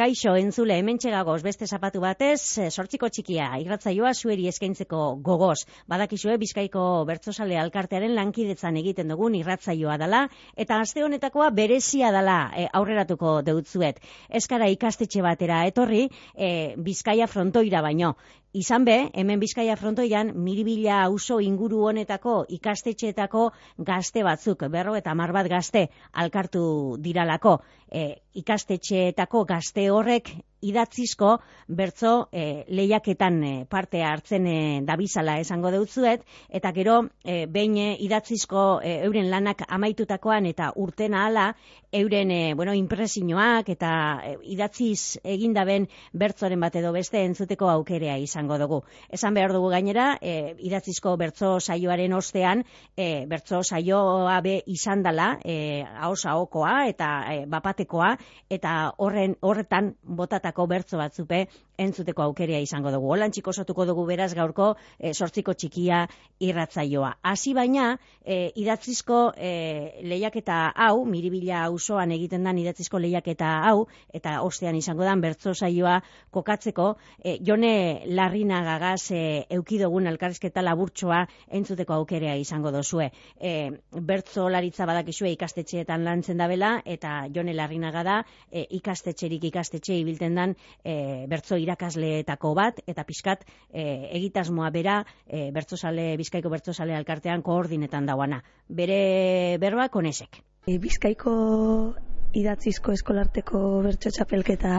Kaixo, entzule, hemen txegagoz, beste zapatu batez, eh, sortziko txikia, irratzaioa zueri eskaintzeko gogoz. Badakizue, bizkaiko bertzosale alkartearen lankidetzan egiten dugun irratzaioa dela, eta aste honetakoa berezia dela e, aurreratuko deutzuet. Eskara ikastetxe batera etorri, e, bizkaia frontoira baino. Izan be, hemen Bizkaia frontoian, miribila auzo inguru honetako ikastetxeetako gazte batzuk, berro eta mar bat gazte alkartu diralako. E, ikastetxeetako gazte horrek idatzizko bertzo e, lehiaketan e, parte hartzen e, dabizala esango deutzuet, eta gero e, behin idatzizko e, euren lanak amaitutakoan eta urtena hala, euren e, bueno, impresinoak eta e, idatziz egindaben bertzoren bat edo beste entzuteko aukerea izango dugu. Esan behar dugu gainera, e, idatzizko bertzo saioaren ostean, e, bertzo saioa be izan dela, e, haosa okoa eta e, bapatekoa, eta horren horretan botata bertako bertzo batzupe entzuteko aukerea izango dugu. Holan txiko dugu beraz gaurko e, sortziko txikia irratzaioa. Hasi baina, e, idatzizko e, lehiaketa hau, miribila auzoan egiten dan idatzizko lehiaketa hau, eta ostean izango dan bertzo saioa kokatzeko, e, jone larrina gagaz e, eukidogun elkarrizketa laburtsoa entzuteko aukerea izango dozue. E, bertzo laritza badakizue ikastetxeetan lantzen dabela, eta jone larrina gada e, ikastetxerik ikastetxe ibilten dan e, bertzo irakasleetako bat, eta pixkat e, egitasmoa bera e, bertzosale, bizkaiko bertzosale alkartean koordinetan dauana. Bere berba konesek. E, bizkaiko idatzizko eskolarteko bertso txapelketa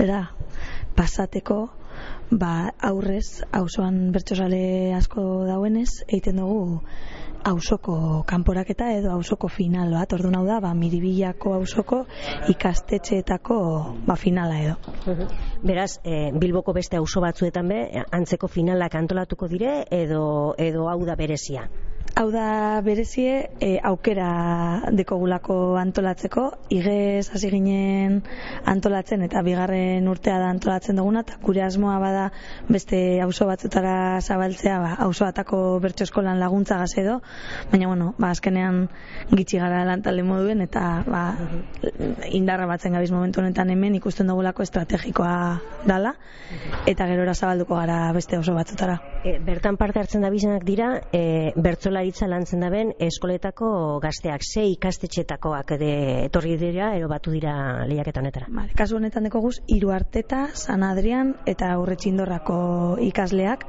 era, pasateko ba, aurrez, hausoan bertsosale asko dauenez, egiten dugu ausoko kanporaketa edo ausoko final bat. Ordu hau da, ba, miribillako ausoko ikastetxeetako ba, finala edo. Beraz, e, Bilboko beste auzo batzuetan be, antzeko finalak antolatuko dire edo, edo hau da berezia? Hau da berezie e, aukera dekogulako antolatzeko, igez hasi ginen antolatzen eta bigarren urtea da antolatzen duguna, eta gure asmoa bada beste auzo batzutara zabaltzea, ba, auzo batako bertso eskolan laguntza gaz edo, baina bueno, ba, azkenean gitxi gara lantale moduen eta ba, indarra batzen gabiz momentu honetan hemen ikusten dugulako estrategikoa dala, eta gerora zabalduko gara beste auzo batzutara. E, bertan parte hartzen da bizenak dira, e, bertzola jaurlaritza lantzen daben eskoletako gazteak, ze ikastetxetakoak de etorri dira, ero batu dira lehiaketan honetara. Vale, kasu honetan deko guz, Iru Arteta, San Adrian eta Aurretxindorrako ikasleak,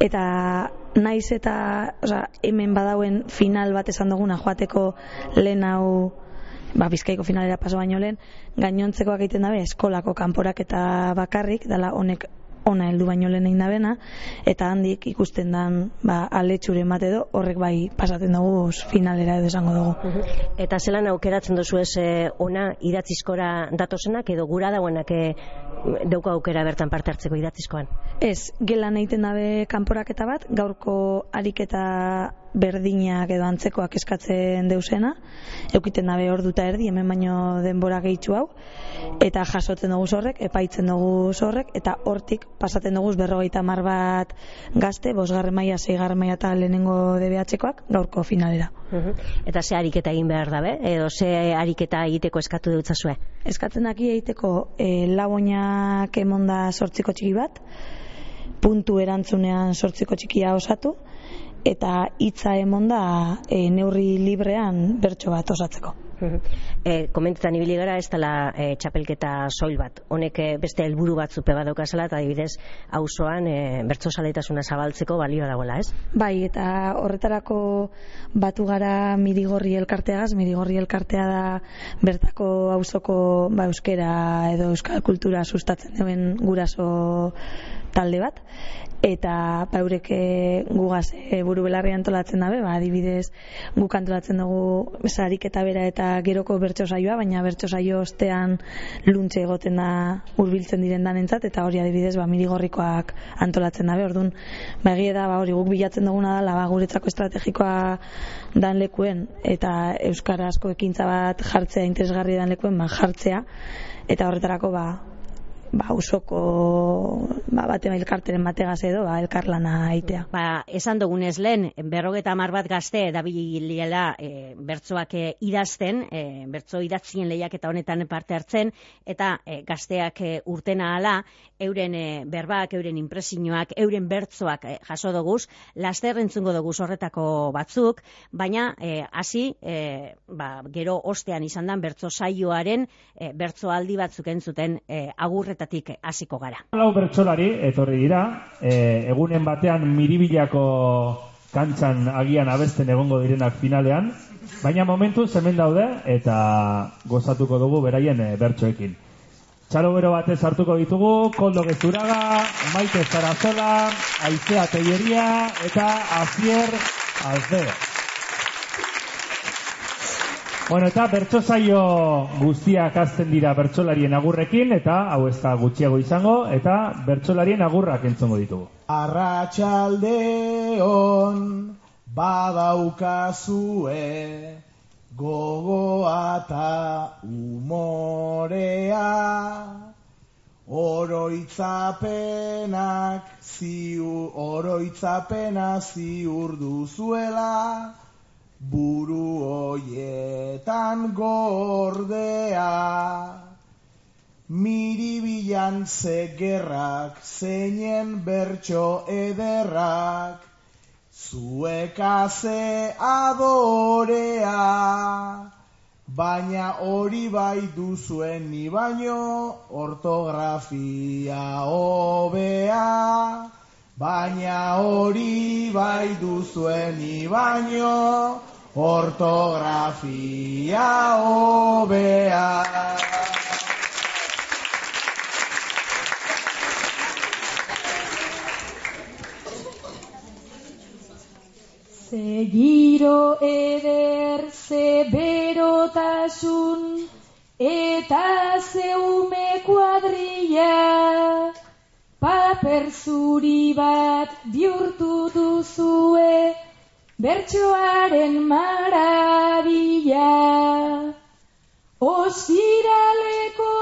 eta naiz eta oza, hemen badauen final bat esan duguna joateko lehen hau ba, bizkaiko finalera paso baino lehen, gainontzekoak egiten dabe eskolako kanporak eta bakarrik, dela honek ona heldu baino lehen egin eta handik ikusten dan ba, aletxure bat edo horrek bai pasatzen dugu finalera edo esango dugu. Eta zelan aukeratzen duzu ez eh, ona idatzizkora datosenak edo gura dauenak e, dauka aukera bertan parte hartzeko idatzizkoan? Ez, gelan egiten dabe kanporaketa bat, gaurko ariketa berdinak edo antzekoak eskatzen deusena, eukiten dabe orduta erdi, hemen baino denbora gehitzu hau, eta jasotzen dugu zorrek, epaitzen dugu zorrek, eta hortik pasaten dugu berrogeita mar bat gazte, bosgarren maia, zeigarren maia eta lehenengo DBH-koak, gaurko finalera. Eta ze ariketa egin behar dabe, edo ze ariketa egiteko eskatu dut zazue? Eskatzen daki egiteko e, laboinak emonda sortziko txiki bat, puntu erantzunean sortziko txikia osatu, eta hitza emonda e, neurri librean bertso bat osatzeko. e, komentetan ibili gara ez dela e, txapelketa soil bat. Honek e, beste helburu bat zupe bat daukazela eta adibidez auzoan e, bertso saletasuna zabaltzeko balio dagoela, ez? Bai, eta horretarako batu gara mirigorri elkarteagaz, mirigorri elkartea da bertako auzoko ba, euskera edo euskal kultura sustatzen duen guraso talde bat eta baurek gugaz e, buru belarri antolatzen dabe, ba, adibidez guk antolatzen dugu sarik eta bera eta geroko bertso saioa, baina bertso saio ostean luntze egoten da hurbiltzen diren danentzat eta hori adibidez ba, mirigorrikoak antolatzen dabe, orduan ba, da ba, hori guk bilatzen duguna da ba, guretzako estrategikoa dan lekuen eta euskara asko ekintza bat jartzea interesgarri dan lekuen ba, jartzea. Eta horretarako ba, ba, usoko ba, bate elkarteren bategaz edo ba, elkarlana aitea. Ba, esan dugunez lehen, berrogeta mar bat gazte dabiliela e, bertzoak e, idazten, e, bertzo idatzien lehiak eta honetan parte hartzen, eta e, gazteak e, urtena ala, euren e, berbak, euren impresioak, euren bertzoak e, jaso doguz, laster entzungo doguz horretako batzuk, baina hasi e, ba, gero ostean izan dan bertzo saioaren e, bertzo aldi batzuk entzuten e, agurret horretatik hasiko gara. Lau bertsolari etorri dira, e, egunen batean miribilako kantxan agian abesten egongo direnak finalean, baina momentu hemen daude eta gozatuko dugu beraien e, bertsoekin. Txalo bero batez hartuko ditugu, Koldo Gezuraga, Maite Zarazola, Aizea Teieria eta Azier Azde. Bueno, eta bertso saio guztiak azten dira bertsolarien agurrekin, eta hau ez da gutxiago izango, eta bertsolarien agurrak entzongo ditugu. Arratxaldeon badaukazue gogoa eta umorea oroitzapenak ziur, oroitzapena ziur duzuela buru hoietan gordea. Miribilan zegerrak zeinen bertso ederrak, zuekaze adorea. Baina hori bai duzuen ni baino ortografia hobea. Baina hori bai duzuen baino ortografia hobea. Ze giro eder, ze berotasun, eta ze ume kuadrilla, paper zuri bat bihurtu duzue, bertsoaren marabila. Ostiraleko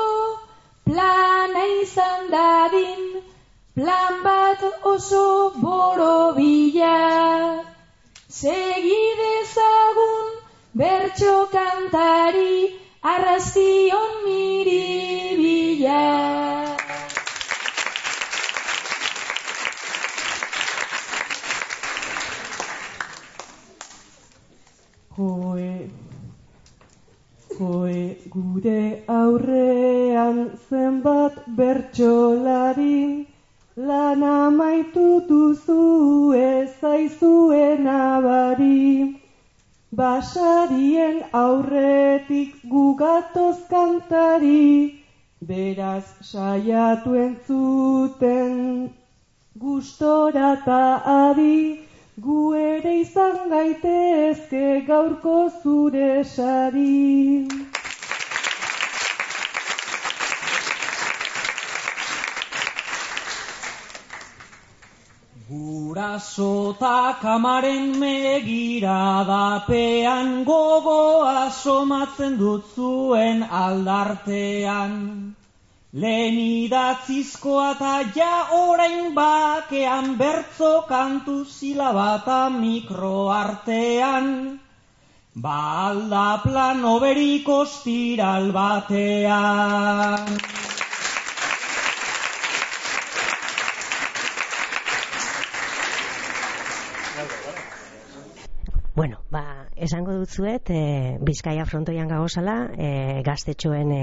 plana izan dadin, plan bat oso borobila. Segidezagun bertso kantari, arrastion Basarien aurretik gugatoz kantari, beraz saiatu entzuten gustora ta adi, gu ere izan gaitezke gaurko zure sari. Gurasota kamaren megiradapean gogoa somatzen dut zuen aldartean. Lehen idatzizkoa eta ja orain bakean bertzo kantu zilabata mikroartean. Ba alda plan oberik ostiral batean. Bueno, ba, esango dutzuet, e, Bizkaia frontoian gagozala, e, gaztetxoen e,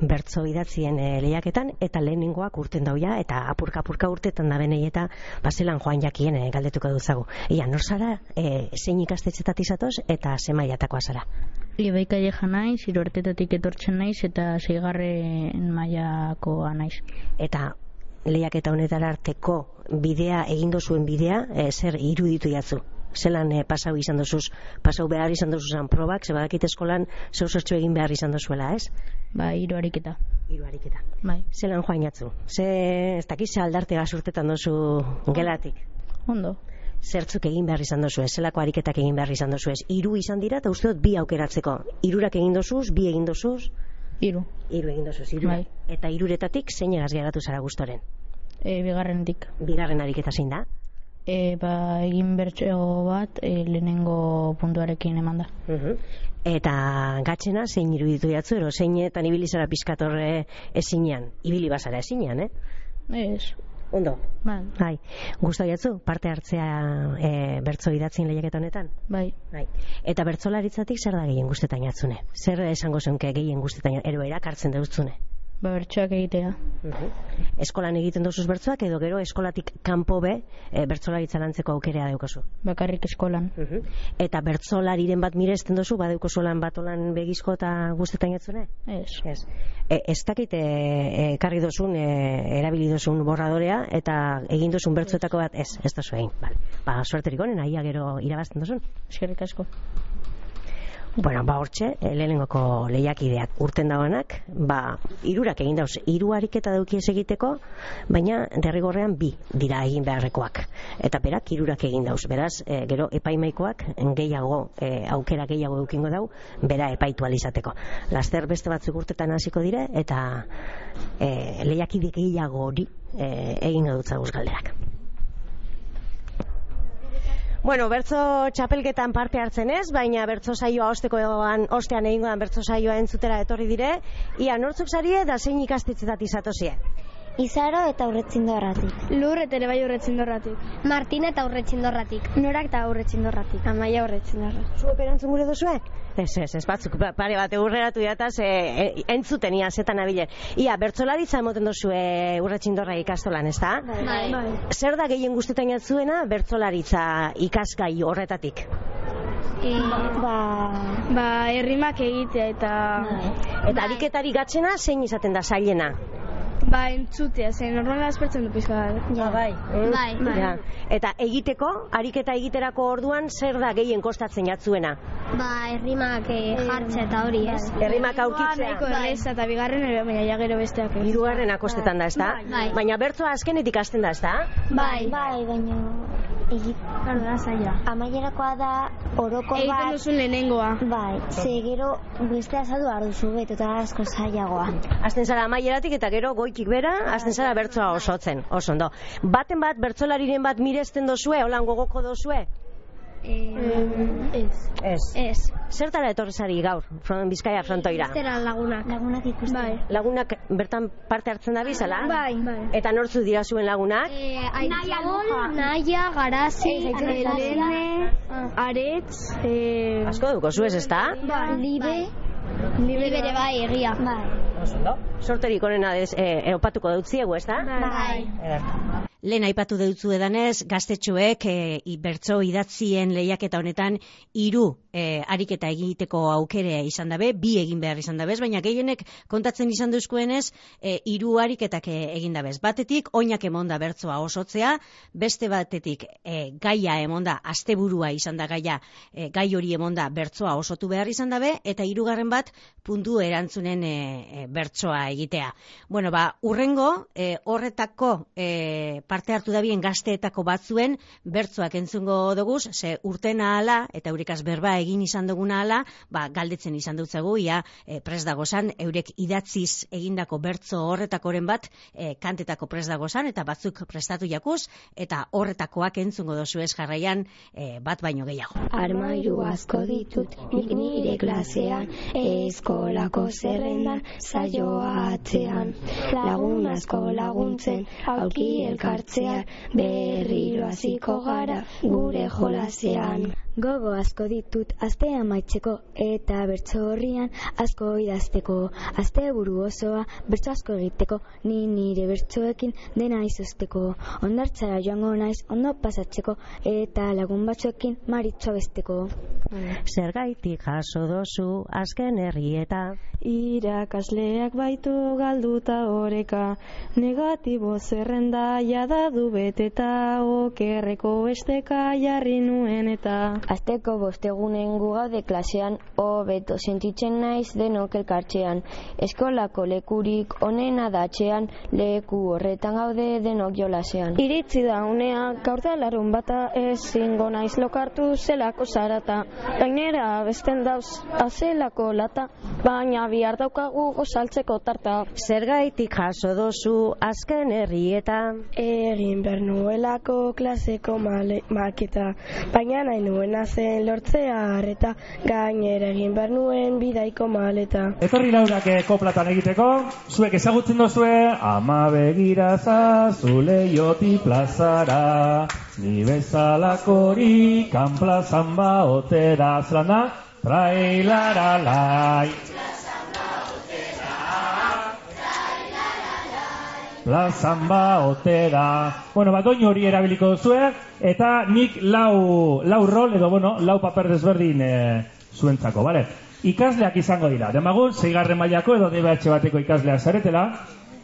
bertzo idatzien e, lehiaketan, eta lehenengoak urten dauia, eta apurka-apurka urtetan da benei, eta bazelan joan jakien e, galdetuko dutzagu. Ia, nor zara, e, zein ikastetxetat izatoz, eta zemaiatakoa zara? Ibeika jeja naiz, iruartetatik etortzen naiz, eta zeigarren maiakoa naiz. Eta lehiaketa honetara arteko bidea, egindo zuen bidea, e, zer iruditu jatzu? Zelan e, pasau izan dozuz, pasau behar izan dozuzan probak, ze badakit eskolan zeu egin behar izan dozuela, ez? Ba, hiru ariketa. Hiru ariketa. Bai. Zelan joan jatzu? Ze, ez dakiz, ze aldarte gazurtetan dozu gelatik? Ondo. Zertzuk egin behar izan dozu, ez? Zelako ariketak egin behar izan dozu, ez? Hiru izan dira, eta uste dut bi aukeratzeko. Hirurak egin dozuz, bi egin dozuz? Hiru. Hiru egin dozu, hiru. Bai. Eta hiruretatik zein egaz geratu zara gustoren? E, bigarrenetik. Bigarren ariketa zein da? E, ba, egin bertso bat e, lehenengo puntuarekin eman da. Mhm. Eta gatxena zein iruditu jatzu, ero zeinetan ibili zara pizkatorre ezinean. Ibili bazara ezinean, eh? Ez. Ondo. Bai. Bai. Gusto jatzu parte hartzea e, bertso idatzin lehiaketa honetan? Bai. Bai. Eta bertsolaritzatik zer da gehien gustetan jatzune? Zer esango zenke gehien gustetan ero erakartzen duzune? Ba, bertsoak egitea. Eskolan egiten duzuz bertsoak edo gero eskolatik kanpo be e, bertsolaritza lantzeko aukerea daukazu. Bakarrik eskolan. Eta bertsolariren bat miresten duzu badeuko solan batolan begizko eta gustetan jatzune? Ez. Ez. E, ez dakit e, e, karri dozun, e, erabili dozun borradorea eta egin duzun bertsoetako bat, ez, ez da egin. Vale. Ba, suerterik honen, aia gero irabazten duzun. Eskerrik asko. Bueno, ba hortxe, eh, lehenengoko lehiakideak urten dagoenak, ba, irurak egin dauz, hiru ariketa daukiez egiteko, baina derrigorrean bi dira egin beharrekoak. Eta berak irurak egin dauz, beraz, eh, gero epaimaikoak gehiago, eh, aukera gehiago eukingo dau, bera epaitu alizateko. Laster beste batzuk urtetan hasiko dire, eta eh, lehiakide gehiago hori eh, egingo dutza galderak. Bueno, bertzo txapelketan parte hartzen ez, baina bertzo saioa osteko egoan, ostean egingoan bertzo saioa entzutera etorri dire. Ia, nortzuk sarie da zein ikastetzetat izatozie? Izaro eta urretzindorratik. Lur eta ere bai urretzindorratik. Martin eta urretzindorratik. Norak eta urretzindorratik. Amaia urretzindorratik. Zu erantzun gure duzue? Ez, ez, ez batzuk, ba- pare bat eurreratu jataz, e, e, entzuten ia, zetan abilen. Ia, bertzolaritza emoten duzue urretxindorra ikastolan, ez da? Bai. bai. Zer da gehien guztetan jatzuena bertzolaritza ikasgai horretatik? E, ba, ba, errimak egitea eta... Eta ariketari gatzena zein izaten da zailena? Ba, entzutea, zen normala aspertzen du pizka bat. Ja, bai. Bai, bai. Ja. Eta egiteko, ariketa egiterako orduan zer da gehien kostatzen jatzuena? Ba, errimak eh, jartzea eta hori, ez? Errimak aurkitzea. Erreza eta bigarren ere, baina ja gero besteak. Hirugarren akostetan da, ezta? Bai. Baina bertsoa azkenetik hasten da, ezta? Bai. Bai, baina... Egi... da, zaila. Amaierakoa da oroko Egiten bat... duzun lehenengoa. Bai, ze gero beste azaldu behar duzu beto eta asko zailagoa. Hasten zara amaieratik eta gero goikik bera, hasten zara bertsoa osotzen, oso ondo. Baten bat, bertsolariren bat miresten dozue, holan gogoko dozue? Ez. Ez. Ez. Zertara etorri zari gaur, Fron- Bizkaia frontoira? Zera lagunak. Lagunak ikusten. Bai. Lagunak bertan parte hartzen da bizala? Bai. bai. Eta nortzu dira zuen lagunak? Eh, Aitzol, Naia, Garazi, Elene, Aretz, eh, Asko duko zuez, ezta? Bai. Libe, Libe Libere bai, egia. Bai. Oso ondo. Sorterik onena dez, eh, opatuko dutziegu, ezta? Bai. Lehen aipatu deutzu edanez, gaztetxoek e, i- bertso idatzien lehiaketa honetan hiru e, ariketa egiteko aukere izan dabe, bi egin behar izan dabez, baina gehienek kontatzen izan duzkuenez, e, hiru ariketak egin dabez. Batetik, oinak emonda bertsoa osotzea, beste batetik e, gaia emonda, asteburua izan da gaia, e, gai hori emonda bertsoa osotu behar izan dabe, eta hirugarren bat puntu erantzunen e, e, bertsoa egitea. Bueno, ba, urrengo, e, horretako e, parte hartu dabien gazteetako batzuen bertsoak entzungo doguz, ze urten ahala, eta eurekaz berba egin izan duguna ahala, ba, galdetzen izan dutzagu, ia e, pres dagozan, eurek idatziz egindako bertso horretakoren bat, e, kantetako pres dagozan, eta batzuk prestatu jakuz, eta horretakoak entzungo dozu ez jarraian, e, bat baino gehiago. Armairu asko ditut nik nire klasean Eskolako zerrendan saioa atzean Lagun asko laguntzen auki elkartzean Berriro hasiko gara gure jolasean Gogo asko ditut aste amaitzeko eta bertso horrian asko idazteko. Aste buru osoa bertso asko egiteko, ni nire bertsoekin dena izosteko. Ondartzara joango naiz ondo pasatzeko eta lagun batzuekin maritxo besteko. Zergaitik jaso dozu azken herrieta. Irakasleak baitu galduta oreka, negatibo zerrenda jada du beteta, okerreko esteka jarri nuen eta. Azteko bostegunen gugaude klasean, hobeto sentitzen naiz denok elkartzean. Eskolako lekurik onena datxean, leku horretan gaude denok jolasean. Iritzi da unea, gaur da larun bata ezingo naiz lokartu zelako zarata. Gainera besten dauz azelako lata, baina bihar daukagu gozaltzeko tarta. Zergaitik jaso dozu azken herrietan. Egin behar nuelako klaseko male, maketa, baina nahi nuena zen lortzea harreta, gainera egin behar nuen bidaiko maleta. Etorri laurak eh, koplatan egiteko, zuek ezagutzen dozue, ama begira zazule joti plazara, ni bezalakori kan plazan ba otera zlana, trailara lai. Plazan ba otera. Bueno, bat doinu hori erabiliko duzue, eta nik lau, lau rol edo, bueno, lau paper desberdin e, zuentzako, bale? Ikasleak izango dira, demagun, zeigarren mailako edo DBH bateko ikasleak zaretela,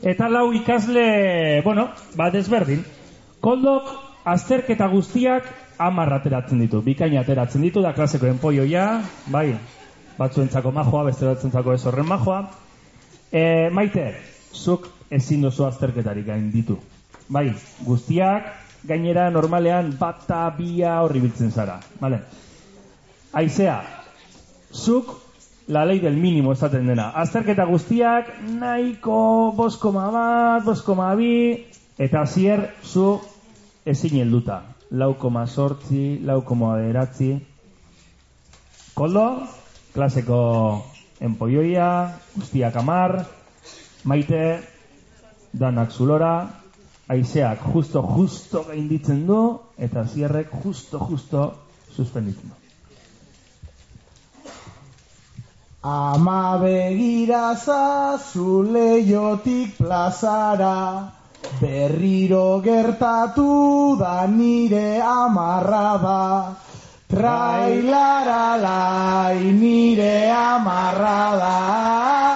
eta lau ikasle, bueno, ba desberdin. Koldok, azterketa guztiak amarra ateratzen ditu, bikaina ateratzen ditu, da klaseko enpoioia, bai, batzuentzako majoa, beste batzuentzako ez horren majoa. E, maite, zuk ezin dozu azterketarik gain ditu. Bai, guztiak, gainera normalean bata bia horri biltzen zara. Vale. Aizea, zuk la ley del mínimo esaten dena. Azterketa guztiak nahiko boskoma bat, boskoma bi, eta zier zu ezin helduta. Lau koma sortzi, lau koma beratzi. Koldo, klaseko enpoioia, guztiak amar, maite, danak zulora, aizeak justo, justo gainditzen du, eta zierrek justo, justo suspenditzen du. Ama begira zule jotik plazara, berriro gertatu da nire amarra da. Trailaralai nire amarra da,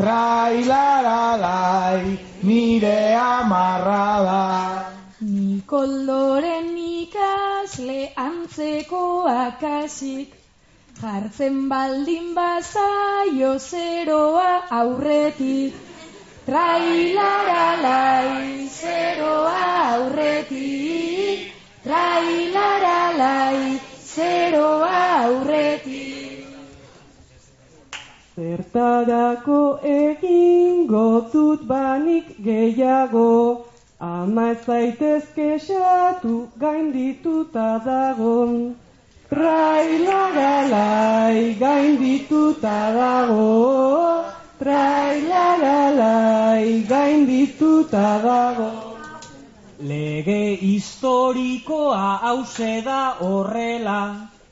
trailaralai nire amarra da. Nikoldoren ikasle antzeko akasik, jartzen baldin bazaio zeroa aurretik. Trailaralai zeroa aurretik, trailaralai zeroa aurretik. Zertarako egingo dut banik gehiago, ama ez zaitezke xatu gaindituta dago. Trailaralai gaindituta dago, trailaralai gaindituta dago. Lege historikoa hause da horrela,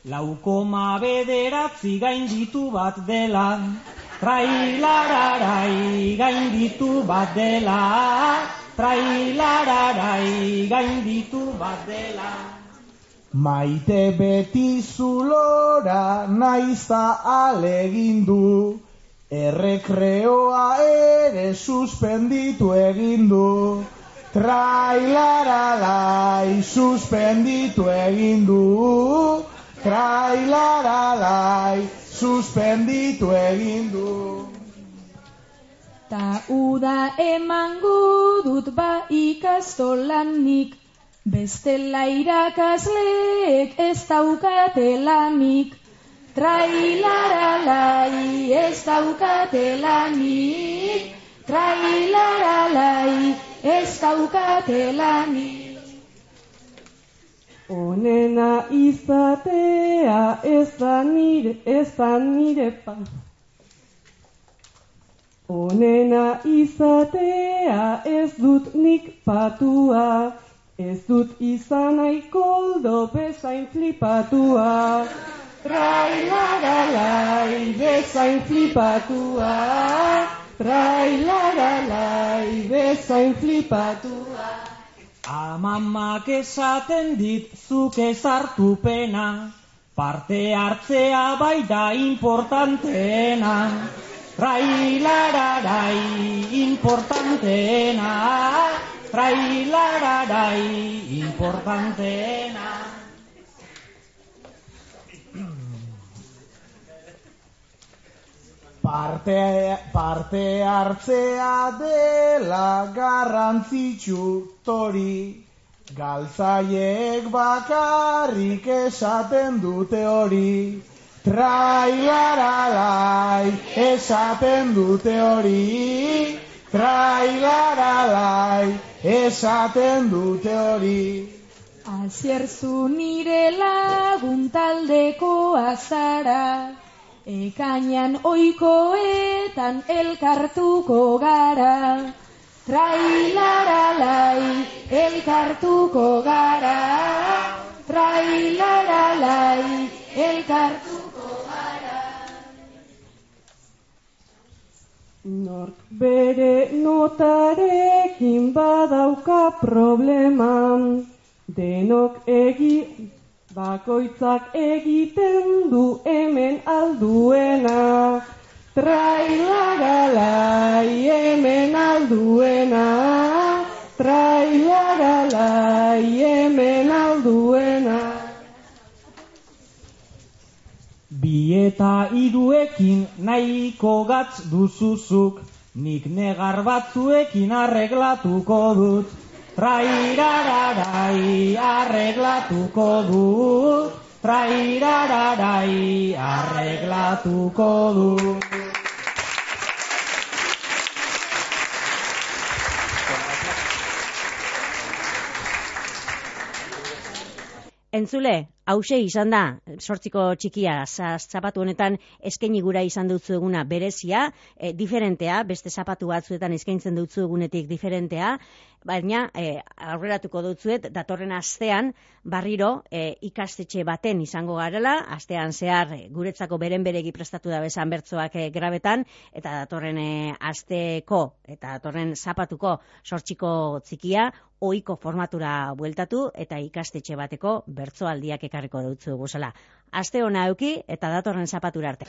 laukoma bederatzi gainditu bat dela. Trailararai gainditu bat dela, trailararai gainditu bat dela. Maite beti zulora naizta alegindu, errekreoa ere suspenditu egindu. Trailaralai suspenditu egindu, trailaralai suspenditu egindu. Ta uda emango dut ba ikastolanik, bestela irakasleek ez daukate lanik. Trailaralai ez daukate lanik, trailaralai ez daukate lanik. Onena izatea ez da nire, ez da nire pa. Onena izatea ez dut nik patua, ez dut izan nahi koldo bezain flipatua. Trailaralai bezain flipatua, trailaralai bezain flipatua. Amamak esaten dit zuk ezartu pena, parte hartzea bai da importanteena. Trailararai importanteena, trailararai importanteena. Parte, parte hartzea dela garrantzitsu tori, galtzaiek bakarrik esaten dute hori. Trailaralai esaten dute hori, trailaralai esaten dute hori. Azierzu nire lagun taldeko azara, ekainan oikoetan elkartuko gara. Trailaralai elkartuko gara, trailaralai elkartuko gara. Nork bere notarekin badauka probleman, denok egi, bakoitzak egiten du hemen alduena. Trailagalai hemen alduena, trailagalai hemen alduena. Bi eta iruekin nahiko gatz duzuzuk, nik negar batzuekin arreglatuko dut. Trairararai arreglatuko dut, trairararai arreglatuko dut. Entzule, hause izan da, sortziko txikia, za- zapatu honetan eskaini gura izan dutzu eguna berezia, e, diferentea, beste zapatu batzuetan eskaintzen dutzu egunetik diferentea, baina e, aurreratuko dutzuet, datorren astean, barriro e, ikastetxe baten izango garela, astean zehar guretzako beren beregi prestatu da bezan bertzoak e, grabetan, eta datorren e, asteko, eta datorren zapatuko sortxiko txikia, ohiko formatura bueltatu eta ikastetxe bateko bertsoaldiak ekarriko dutzu guzela. Aste ona euki eta datorren zapatura arte.